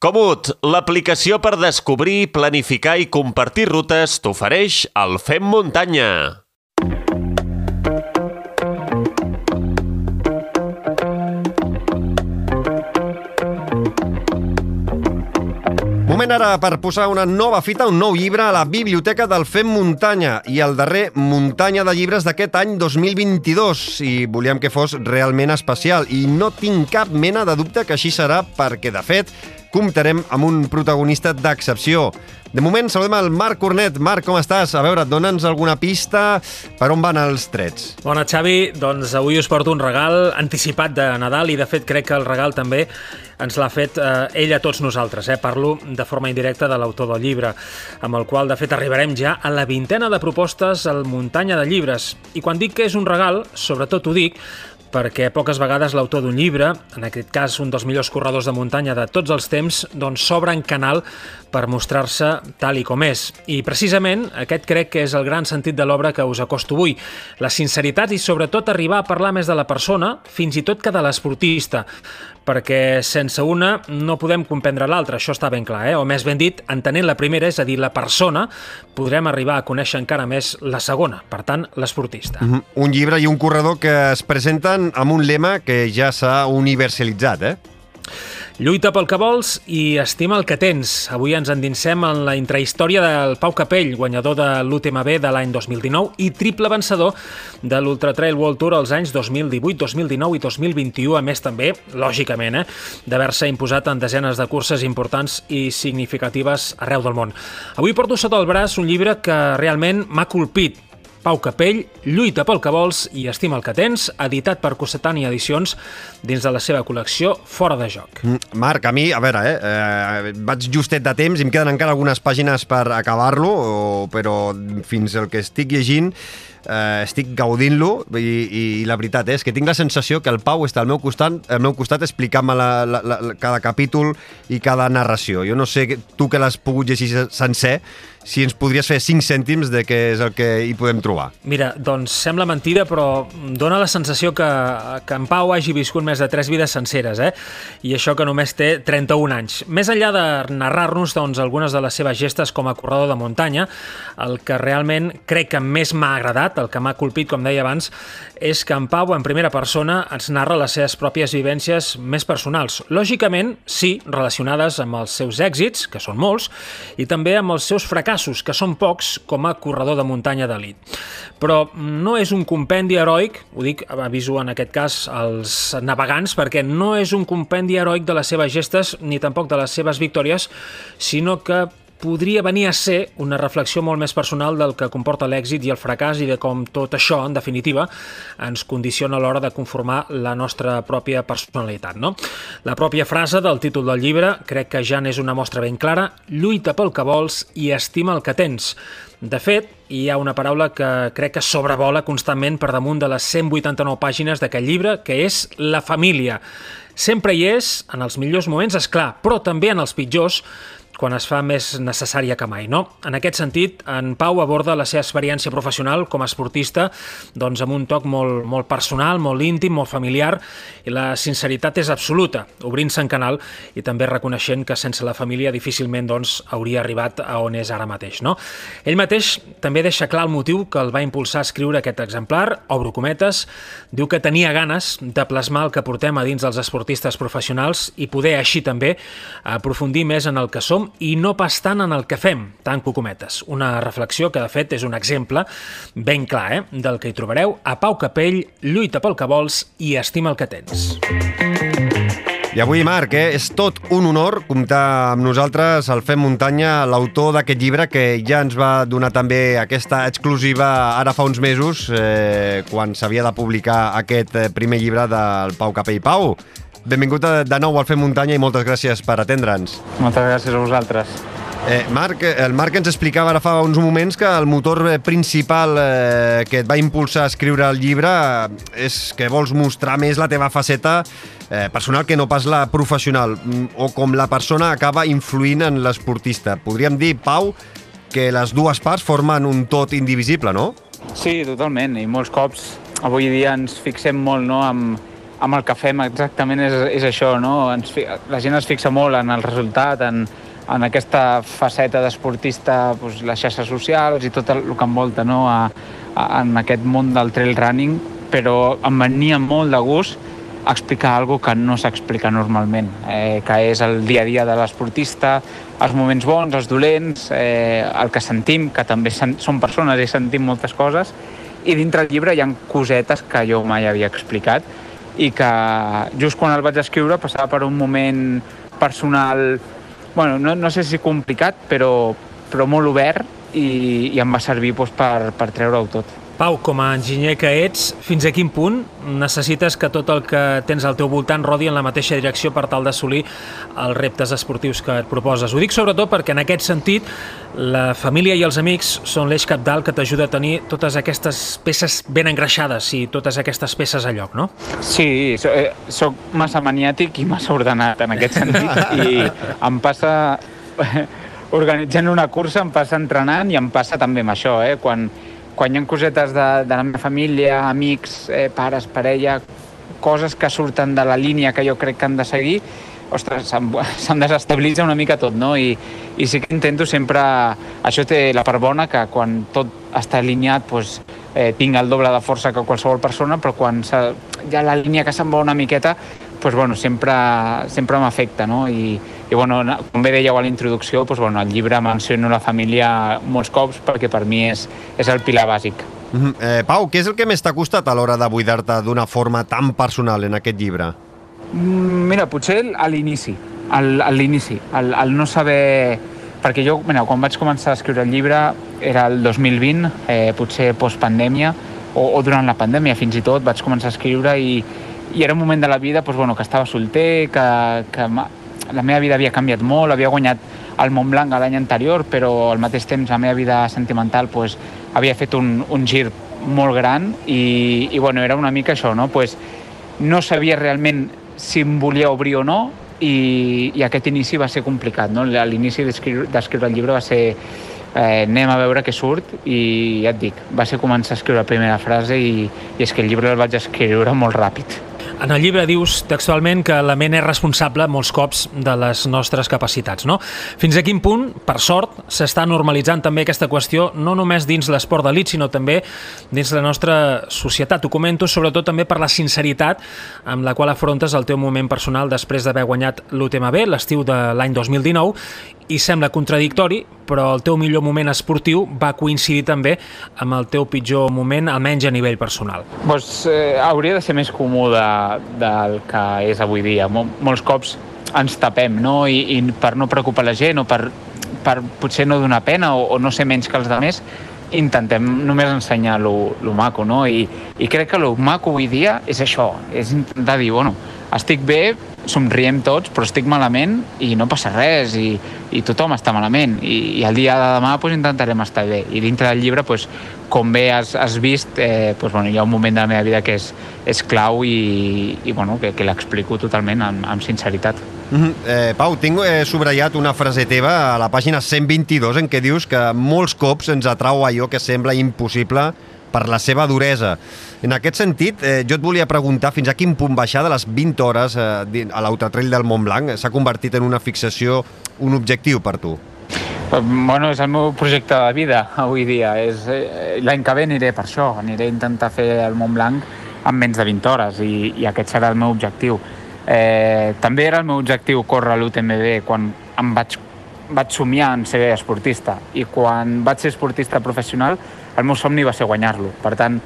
Comut, l'aplicació per descobrir, planificar i compartir rutes t'ofereix el Fem Muntanya. Moment ara per posar una nova fita, un nou llibre a la biblioteca del Fem Muntanya i el darrer muntanya de llibres d'aquest any 2022 i volíem que fos realment especial i no tinc cap mena de dubte que així serà perquè, de fet, comptarem amb un protagonista d'excepció. De moment, saludem el Marc Cornet. Marc, com estàs? A veure, dona'ns alguna pista per on van els trets. Bona, Xavi. Doncs avui us porto un regal anticipat de Nadal i, de fet, crec que el regal també ens l'ha fet eh, ell a tots nosaltres. Eh? Parlo de forma indirecta de l'autor del llibre, amb el qual, de fet, arribarem ja a la vintena de propostes al muntanya de llibres. I quan dic que és un regal, sobretot ho dic perquè poques vegades l'autor d'un llibre, en aquest cas un dels millors corredors de muntanya de tots els temps, doncs s'obre en canal per mostrar-se tal i com és. I precisament aquest crec que és el gran sentit de l'obra que us acosto avui. La sinceritat i sobretot arribar a parlar més de la persona, fins i tot que de l'esportista, perquè sense una no podem comprendre l'altra, això està ben clar, eh? o més ben dit, entenent la primera, és a dir, la persona, podrem arribar a conèixer encara més la segona, per tant, l'esportista. Mm -hmm. Un llibre i un corredor que es presenten amb un lema que ja s'ha universalitzat, eh? Lluita pel que vols i estima el que tens. Avui ens endinsem en la intrahistòria del Pau Capell, guanyador de l'UTMB de l'any 2019 i triple vencedor de l'Ultra Trail World Tour als anys 2018, 2019 i 2021, a més també, lògicament, eh, d'haver-se imposat en desenes de curses importants i significatives arreu del món. Avui porto sota el braç un llibre que realment m'ha colpit, Pau Capell, Lluita pel que vols i Estima el que tens, editat per Cossetani Edicions dins de la seva col·lecció Fora de joc. Mm, Marc, a mi, a veure, eh, eh, vaig justet de temps, em queden encara algunes pàgines per acabar-lo, però fins el que estic llegint eh, estic gaudint-lo i, i, la veritat és que tinc la sensació que el Pau està al meu costat, al meu costat explicant-me cada capítol i cada narració. Jo no sé, tu que l'has pogut llegir sencer, si ens podries fer 5 cèntims de què és el que hi podem trobar. Mira, doncs sembla mentida, però dona la sensació que, que en Pau hagi viscut més de 3 vides senceres, eh? I això que només té 31 anys. Més enllà de narrar-nos doncs, algunes de les seves gestes com a corredor de muntanya, el que realment crec que més m'ha agradat, el que m'ha colpit, com deia abans, és que en Pau, en primera persona, ens narra les seves pròpies vivències més personals. Lògicament, sí, relacionades amb els seus èxits, que són molts, i també amb els seus fracassos, que són pocs com a corredor de muntanya d'elit. Però no és un compendi heroic, ho dic, aviso en aquest cas als navegants, perquè no és un compendi heroic de les seves gestes ni tampoc de les seves victòries, sinó que podria venir a ser una reflexió molt més personal del que comporta l'èxit i el fracàs i de com tot això, en definitiva, ens condiciona a l'hora de conformar la nostra pròpia personalitat. No? La pròpia frase del títol del llibre crec que ja n'és una mostra ben clara, lluita pel que vols i estima el que tens. De fet, hi ha una paraula que crec que sobrevola constantment per damunt de les 189 pàgines d'aquest llibre, que és la família. Sempre hi és, en els millors moments, és clar, però també en els pitjors, quan es fa més necessària que mai. No? En aquest sentit, en Pau aborda la seva experiència professional com a esportista doncs, amb un toc molt, molt personal, molt íntim, molt familiar, i la sinceritat és absoluta, obrint-se en canal i també reconeixent que sense la família difícilment doncs, hauria arribat a on és ara mateix. No? Ell mateix també deixa clar el motiu que el va impulsar a escriure aquest exemplar, obro cometes, diu que tenia ganes de plasmar el que portem a dins dels esportistes professionals i poder així també aprofundir més en el que som i no pas tant en el que fem, tanco cometes. Una reflexió que, de fet, és un exemple ben clar eh, del que hi trobareu a Pau Capell, lluita pel que vols i estima el que tens. I avui, Marc, eh, és tot un honor comptar amb nosaltres el Fem Muntanya, l'autor d'aquest llibre que ja ens va donar també aquesta exclusiva ara fa uns mesos, eh, quan s'havia de publicar aquest eh, primer llibre del Pau Capell. Pau, benvingut de nou al Fem Muntanya i moltes gràcies per atendre'ns. Moltes gràcies a vosaltres. Eh, Marc, el Marc ens explicava ara fa uns moments que el motor principal eh, que et va impulsar a escriure el llibre és que vols mostrar més la teva faceta eh, personal que no pas la professional, o com la persona acaba influint en l'esportista. Podríem dir, Pau, que les dues parts formen un tot indivisible, no? Sí, totalment, i molts cops avui dia ens fixem molt no, amb, amb el que fem exactament és, és això, no? Ens, la gent es fixa molt en el resultat, en, en aquesta faceta d'esportista, doncs, les xarxes socials i tot el, el que envolta no? a, a, en aquest món del trail running, però em venia molt de gust explicar algo que no s'explica normalment, eh, que és el dia a dia de l'esportista, els moments bons, els dolents, eh, el que sentim, que també sen som persones i sentim moltes coses, i dintre el llibre hi ha cosetes que jo mai havia explicat i que just quan el vaig escriure passava per un moment personal, bueno, no, no sé si complicat, però, però molt obert i, i em va servir doncs, per, per treure-ho tot. Pau, com a enginyer que ets, fins a quin punt necessites que tot el que tens al teu voltant rodi en la mateixa direcció per tal d'assolir els reptes esportius que et proposes? Ho dic sobretot perquè en aquest sentit la família i els amics són l'eix capdalt que t'ajuda a tenir totes aquestes peces ben engreixades i totes aquestes peces a lloc, no? Sí, sóc eh, massa maniàtic i massa ordenat en aquest sentit i em passa organitzant una cursa, em passa entrenant i em passa també amb això, eh? Quan, quan hi ha cosetes de, de la meva família, amics, eh, pares, parella, coses que surten de la línia que jo crec que han de seguir, ostres, se'm desestabilitza una mica tot, no? I, I sí que intento sempre... Això té la part bona, que quan tot està alineat, doncs, eh, tinc el doble de força que qualsevol persona, però quan ha la línia que se'n va una miqueta, doncs, bueno, sempre, sempre m'afecta, no? I, i bueno, com bé dèieu a la introducció, doncs, bueno, el llibre menciono la família molts cops perquè per mi és, és el pilar bàsic. Mm -hmm. eh, Pau, què és el que més t'ha costat a l'hora de buidar-te d'una forma tan personal en aquest llibre? Mm, mira, potser a l'inici, a l'inici, el, el no saber... Perquè jo, mira, quan vaig començar a escriure el llibre era el 2020, eh, potser postpandèmia, o, o durant la pandèmia fins i tot, vaig començar a escriure i, i era un moment de la vida doncs, bueno, que estava solter, que, que la meva vida havia canviat molt, havia guanyat el Montblanc l'any anterior, però al mateix temps la meva vida sentimental pues, havia fet un, un gir molt gran i, i bueno, era una mica això, no? Pues, no sabia realment si em volia obrir o no i, i aquest inici va ser complicat. No? L'inici d'escriure el llibre va ser eh, anem a veure què surt i ja et dic, va ser començar a escriure la primera frase i, i és que el llibre el vaig escriure molt ràpid. En el llibre dius textualment que la ment és responsable molts cops de les nostres capacitats, no? Fins a quin punt, per sort, s'està normalitzant també aquesta qüestió, no només dins l'esport d'elit, sinó també dins la nostra societat. Ho comento sobretot també per la sinceritat amb la qual afrontes el teu moment personal després d'haver guanyat l'UTMB l'estiu de l'any 2019 i sembla contradictori, però el teu millor moment esportiu va coincidir també amb el teu pitjor moment, almenys a nivell personal. Pues, eh, hauria de ser més comú de, del que és avui dia. Mol, molts cops ens tapem, no? I, i per no preocupar la gent o per, per potser no donar pena o, o no ser menys que els altres, intentem només ensenyar lo, lo maco, no? I, I crec que lo maco avui dia és això, és intentar dir, bueno, estic bé, somriem tots, però estic malament i no passa res, i, i tothom està malament. I, i el dia de demà pues, intentarem estar bé. I dintre del llibre, pues, com bé has, has vist, eh, pues, bueno, hi ha un moment de la meva vida que és, és clau i, i bueno, que, que l'explico totalment amb, amb sinceritat. Mm -hmm. eh, Pau, tinc eh, subratllat una frase teva a la pàgina 122 en què dius que molts cops ens atrau allò que sembla impossible per la seva duresa. En aquest sentit, eh, jo et volia preguntar fins a quin punt baixar de les 20 hores eh, a l'Autotrell del Montblanc s'ha convertit en una fixació, un objectiu per tu? Bueno, és el meu projecte de vida avui dia. És, eh, L'any que ve aniré per això, aniré a intentar fer el Montblanc en menys de 20 hores i, i aquest serà el meu objectiu. Eh, també era el meu objectiu córrer l'UTMB quan em vaig, vaig somiar en ser esportista i quan vaig ser esportista professional el meu somni va ser guanyar-lo. Per tant,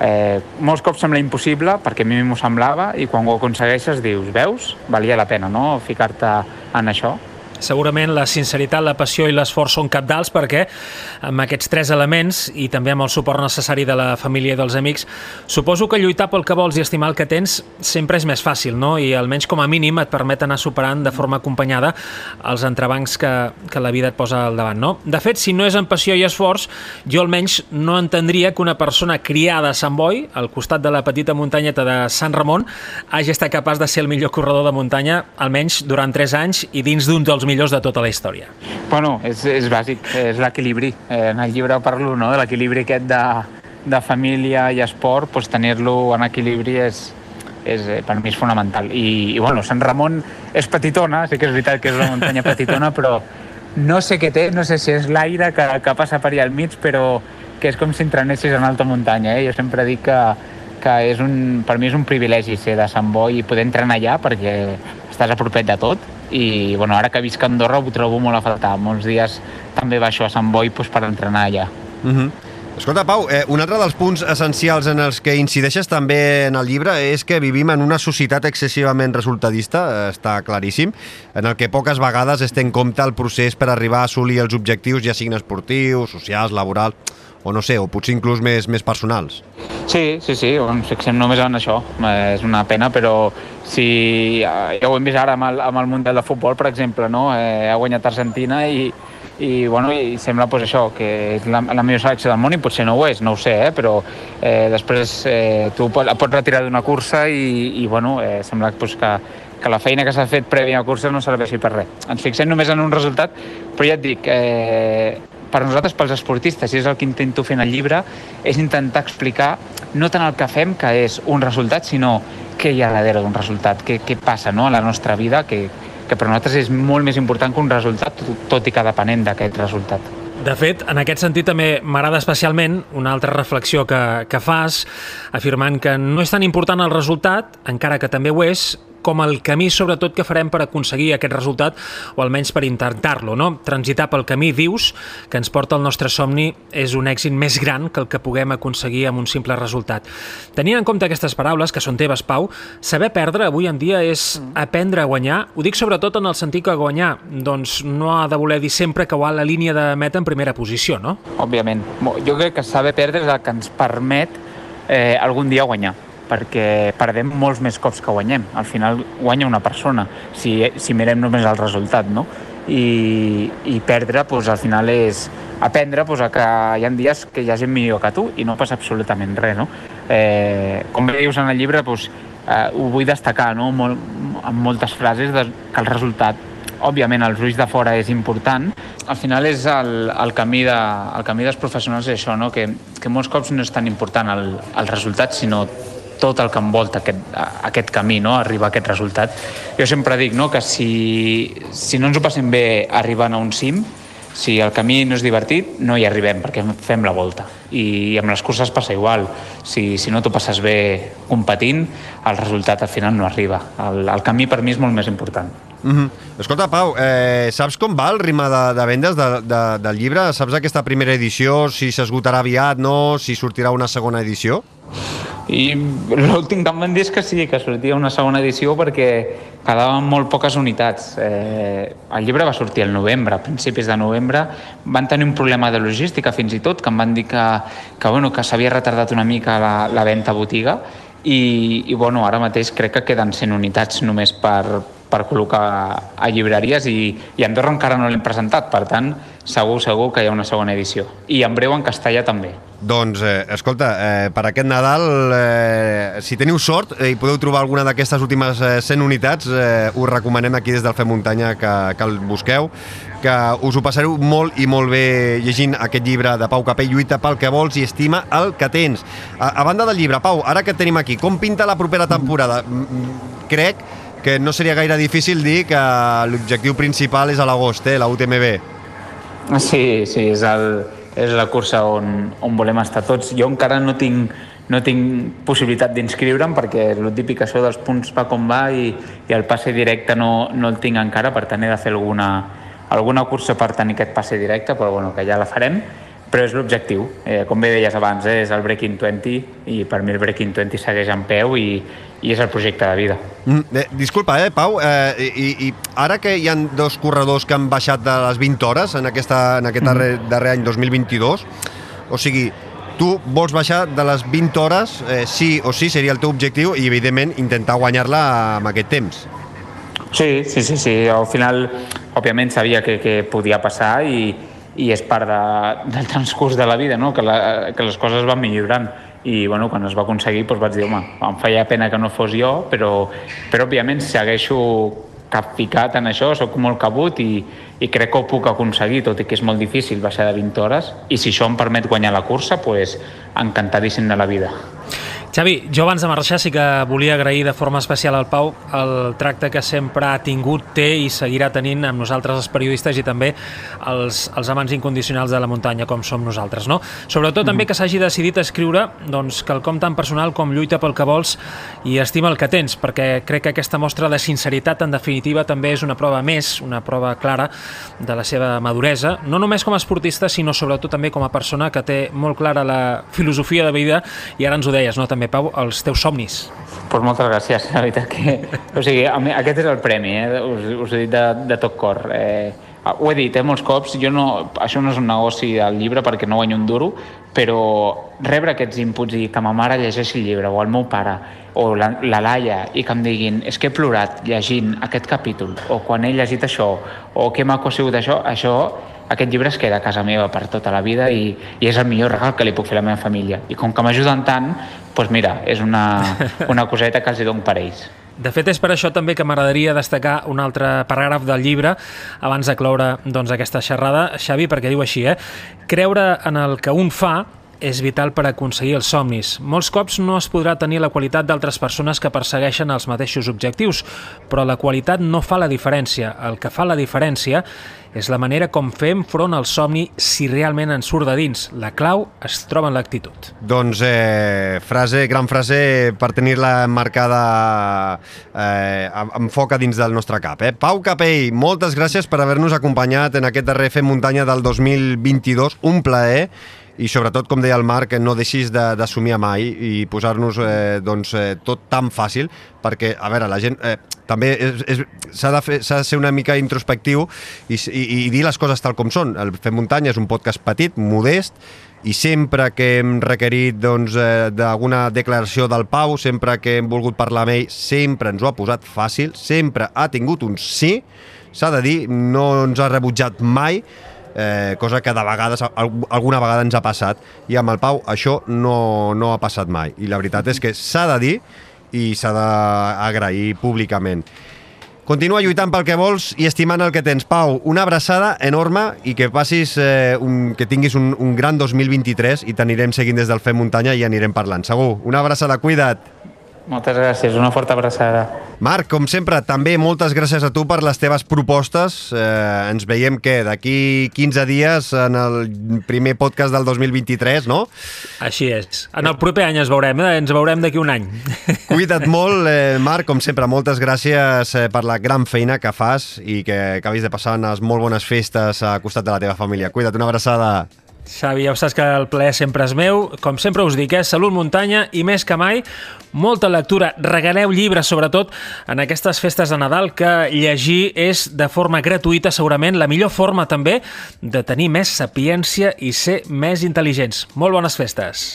eh, molts cops sembla impossible, perquè a mi m'ho semblava, i quan ho aconsegueixes dius, veus, valia la pena no? ficar-te en això. Segurament la sinceritat, la passió i l'esforç són capdals perquè amb aquests tres elements i també amb el suport necessari de la família i dels amics, suposo que lluitar pel que vols i estimar el que tens sempre és més fàcil, no? I almenys com a mínim et permet anar superant de forma acompanyada els entrebancs que, que la vida et posa al davant, no? De fet, si no és amb passió i esforç, jo almenys no entendria que una persona criada a Sant Boi, al costat de la petita muntanyeta de Sant Ramon, hagi estat capaç de ser el millor corredor de muntanya, almenys durant 3 anys i dins d'un dels millors de tota la història. Bueno, és, és bàsic, és l'equilibri. Eh, en el llibre parlo no, de l'equilibri aquest de, de família i esport, doncs tenir-lo en equilibri és, és, eh, per mi és fonamental. I, i bueno, Sant Ramon és petitona, sí que és veritat que és una muntanya petitona, però no sé què té, no sé si és l'aire que, que passa per allà al mig, però que és com si entrenessis en alta muntanya. Eh? Jo sempre dic que, que és un, per mi és un privilegi ser de Sant Boi i poder entrenar allà perquè estàs a propet de tot i bueno, ara que visc a Andorra ho trobo molt a faltar. Molts dies també baixo a Sant Boi doncs, per entrenar allà. Uh -huh. Escolta, Pau, eh, un altre dels punts essencials en els que incideixes també en el llibre és que vivim en una societat excessivament resultadista, eh, està claríssim, en el que poques vegades es té en compte el procés per arribar a assolir els objectius, ja siguin esportius, socials, laborals o no sé, o potser inclús més, més personals. Sí, sí, sí, ens fixem només en això. Eh, és una pena, però si ja ho hem vist ara amb el, amb el Mundial de Futbol, per exemple, no? eh, ha guanyat Argentina i, i, bueno, i sembla pues, això, que és la, la millor selecció del món i potser no ho és, no ho sé, eh? però eh, després eh, tu pot, pots retirar d'una cursa i, i bueno, eh, sembla pues, que, que la feina que s'ha fet prèvia a cursa no serveixi per res. Ens fixem només en un resultat, però ja et dic, eh, per nosaltres, pels esportistes, i és el que intento fer en el llibre, és intentar explicar no tant el que fem, que és un resultat, sinó què hi ha darrere d'un resultat, què, què passa no, a la nostra vida, que, que per nosaltres és molt més important que un resultat, tot i que depenent d'aquest resultat. De fet, en aquest sentit també m'agrada especialment una altra reflexió que, que fas, afirmant que no és tan important el resultat, encara que també ho és, com el camí sobretot que farem per aconseguir aquest resultat o almenys per intentar-lo, no? Transitar pel camí, dius, que ens porta al nostre somni és un èxit més gran que el que puguem aconseguir amb un simple resultat. Tenint en compte aquestes paraules, que són teves, Pau, saber perdre avui en dia és aprendre a guanyar. Ho dic sobretot en el sentit que guanyar doncs no ha de voler dir sempre que va a la línia de meta en primera posició, no? Òbviament. Jo crec que saber perdre és el que ens permet eh, algun dia guanyar perquè perdem molts més cops que guanyem. Al final guanya una persona, si, si mirem només el resultat, no? I, i perdre, doncs, al final és aprendre doncs, que hi ha dies que hi ha gent millor que tu i no passa absolutament res, no? Eh, com bé dius en el llibre, doncs, eh, ho vull destacar, no? Mol, amb moltes frases, de, que el resultat òbviament els ulls de fora és important, al final és el, el, camí, de, el camí dels professionals és això, no? que, que molts cops no és tan important el, el resultat, sinó tot el que envolta aquest, aquest camí, no? arribar a aquest resultat. Jo sempre dic no? que si, si no ens ho passem bé arribant a un cim, si el camí no és divertit, no hi arribem, perquè fem la volta. I amb les curses passa igual. Si, si no t'ho passes bé competint, el resultat al final no arriba. El, el camí per mi és molt més important. Mm -hmm. Escolta, Pau, eh, saps com va el ritme de, de vendes de, de, del llibre? Saps aquesta primera edició, si s'esgotarà aviat, no? Si sortirà una segona edició? I l'últim que em van dir és que sí, que sortia una segona edició perquè quedaven molt poques unitats. Eh, el llibre va sortir al novembre, a principis de novembre. Van tenir un problema de logística fins i tot, que em van dir que, que, bueno, que s'havia retardat una mica la, la venda a botiga i, i bueno, ara mateix crec que queden 100 unitats només per, per col·locar a llibreries i, i a Andorra encara no l'hem presentat, per tant, segur, segur que hi ha una segona edició. I en breu en castellà també. Doncs, eh, escolta, eh, per aquest Nadal, eh, si teniu sort eh, i podeu trobar alguna d'aquestes últimes eh, 100 unitats, eh, us recomanem aquí des del Fem Muntanya que, que el busqueu, que us ho passareu molt i molt bé llegint aquest llibre de Pau Capell, Lluita pel que vols i estima el que tens. A, a banda del llibre, Pau, ara que tenim aquí, com pinta la propera temporada? Crec que no seria gaire difícil dir que l'objectiu principal és a l'agost, eh, la UTMB. Sí, sí, és, el, és la cursa on, on volem estar tots. Jo encara no tinc, no tinc possibilitat d'inscriure'm perquè el típic això dels punts va com va i, i el passe directe no, no el tinc encara, per tant he de fer alguna, alguna cursa per tenir aquest passe directe, però bueno, que ja la farem però és l'objectiu. Eh, com bé deies abans, eh, és el Breaking 20 i per mi el Breaking 20 segueix en peu i, i és el projecte de vida. Mm, eh, disculpa, eh, Pau, eh, i, i ara que hi han dos corredors que han baixat de les 20 hores en, aquesta, en aquest mm. darrer, darrer any 2022, o sigui, tu vols baixar de les 20 hores, eh, sí o sí, seria el teu objectiu, i evidentment intentar guanyar-la amb aquest temps. Sí, sí, sí, sí. Al final, òbviament, sabia que, que podia passar i, i és part de, del transcurs de la vida, no? que, la, que les coses van millorant i bueno, quan es va aconseguir doncs vaig dir, home, em feia pena que no fos jo, però, però òbviament segueixo capficat en això, sóc molt cabut i, i crec que ho puc aconseguir, tot i que és molt difícil baixar de 20 hores, i si això em permet guanyar la cursa, doncs encantadíssim de la vida. Xavi, jo abans de marxar sí que volia agrair de forma especial al Pau el tracte que sempre ha tingut, té i seguirà tenint amb nosaltres els periodistes i també els, els amants incondicionals de la muntanya com som nosaltres. No? Sobretot també que s'hagi decidit escriure doncs, quelcom tan personal com lluita pel que vols i estima el que tens, perquè crec que aquesta mostra de sinceritat en definitiva també és una prova més, una prova clara de la seva maduresa, no només com a esportista sinó sobretot també com a persona que té molt clara la filosofia de vida i ara ens ho deies, no? també, Pau, els teus somnis. Pues moltes gràcies, la veritat que... O sigui, mi, aquest és el premi, eh? us, us he dit de, de tot cor. Eh, ho he dit eh, molts cops, jo no, això no és un negoci del llibre perquè no guanyo un duro, però rebre aquests inputs i que ma mare llegeixi el llibre, o el meu pare, o la, la Laia, i que em diguin és que he plorat llegint aquest capítol, o quan he llegit això, o que maco ha sigut això, això aquest llibre es queda a casa meva per tota la vida i, i és el millor regal que li puc fer a la meva família. I com que m'ajuden tant, doncs mira, és una, una coseta que els hi dono per ells. De fet, és per això també que m'agradaria destacar un altre paràgraf del llibre abans de cloure doncs, aquesta xerrada, Xavi, perquè diu així, eh? Creure en el que un fa és vital per aconseguir els somnis. Molts cops no es podrà tenir la qualitat d'altres persones que persegueixen els mateixos objectius, però la qualitat no fa la diferència. El que fa la diferència és la manera com fem front al somni si realment ens surt de dins. La clau es troba en l'actitud. Doncs eh, frase, gran frase per tenir-la marcada eh, amb foc a dins del nostre cap. Eh? Pau Capell, moltes gràcies per haver-nos acompanyat en aquest darrer Fem Muntanya del 2022. Un plaer i sobretot, com deia el Marc, no deixis d'assumir a mai i posar-nos eh, doncs, eh, tot tan fàcil, perquè, a veure, la gent eh, també s'ha de, fer, de ser una mica introspectiu i, i, i dir les coses tal com són. El Fem Muntanya és un podcast petit, modest, i sempre que hem requerit doncs, eh, d'alguna declaració del Pau, sempre que hem volgut parlar amb ell, sempre ens ho ha posat fàcil, sempre ha tingut un sí, s'ha de dir, no ens ha rebutjat mai, eh, cosa que de vegades, alguna vegada ens ha passat, i amb el Pau això no, no ha passat mai. I la veritat és que s'ha de dir i s'ha d'agrair públicament. Continua lluitant pel que vols i estimant el que tens. Pau, una abraçada enorme i que passis, eh, un, que tinguis un, un gran 2023 i t'anirem seguint des del Fem Muntanya i anirem parlant. Segur. Una abraçada, cuida't. Moltes gràcies, una forta abraçada. Marc, com sempre, també moltes gràcies a tu per les teves propostes. Eh, ens veiem, que d'aquí 15 dies en el primer podcast del 2023, no? Així és. En el proper any ens veurem, eh? ens veurem d'aquí un any. Cuida't molt, eh, Marc, com sempre, moltes gràcies eh, per la gran feina que fas i que acabis de passar unes molt bones festes a costat de la teva família. Cuida't, una abraçada. Xavi, ja saps que el plaer sempre és meu. Com sempre us dic, eh? salut muntanya i més que mai, molta lectura. Regaleu llibres, sobretot, en aquestes festes de Nadal, que llegir és de forma gratuïta, segurament, la millor forma també de tenir més sapiència i ser més intel·ligents. Molt bones festes.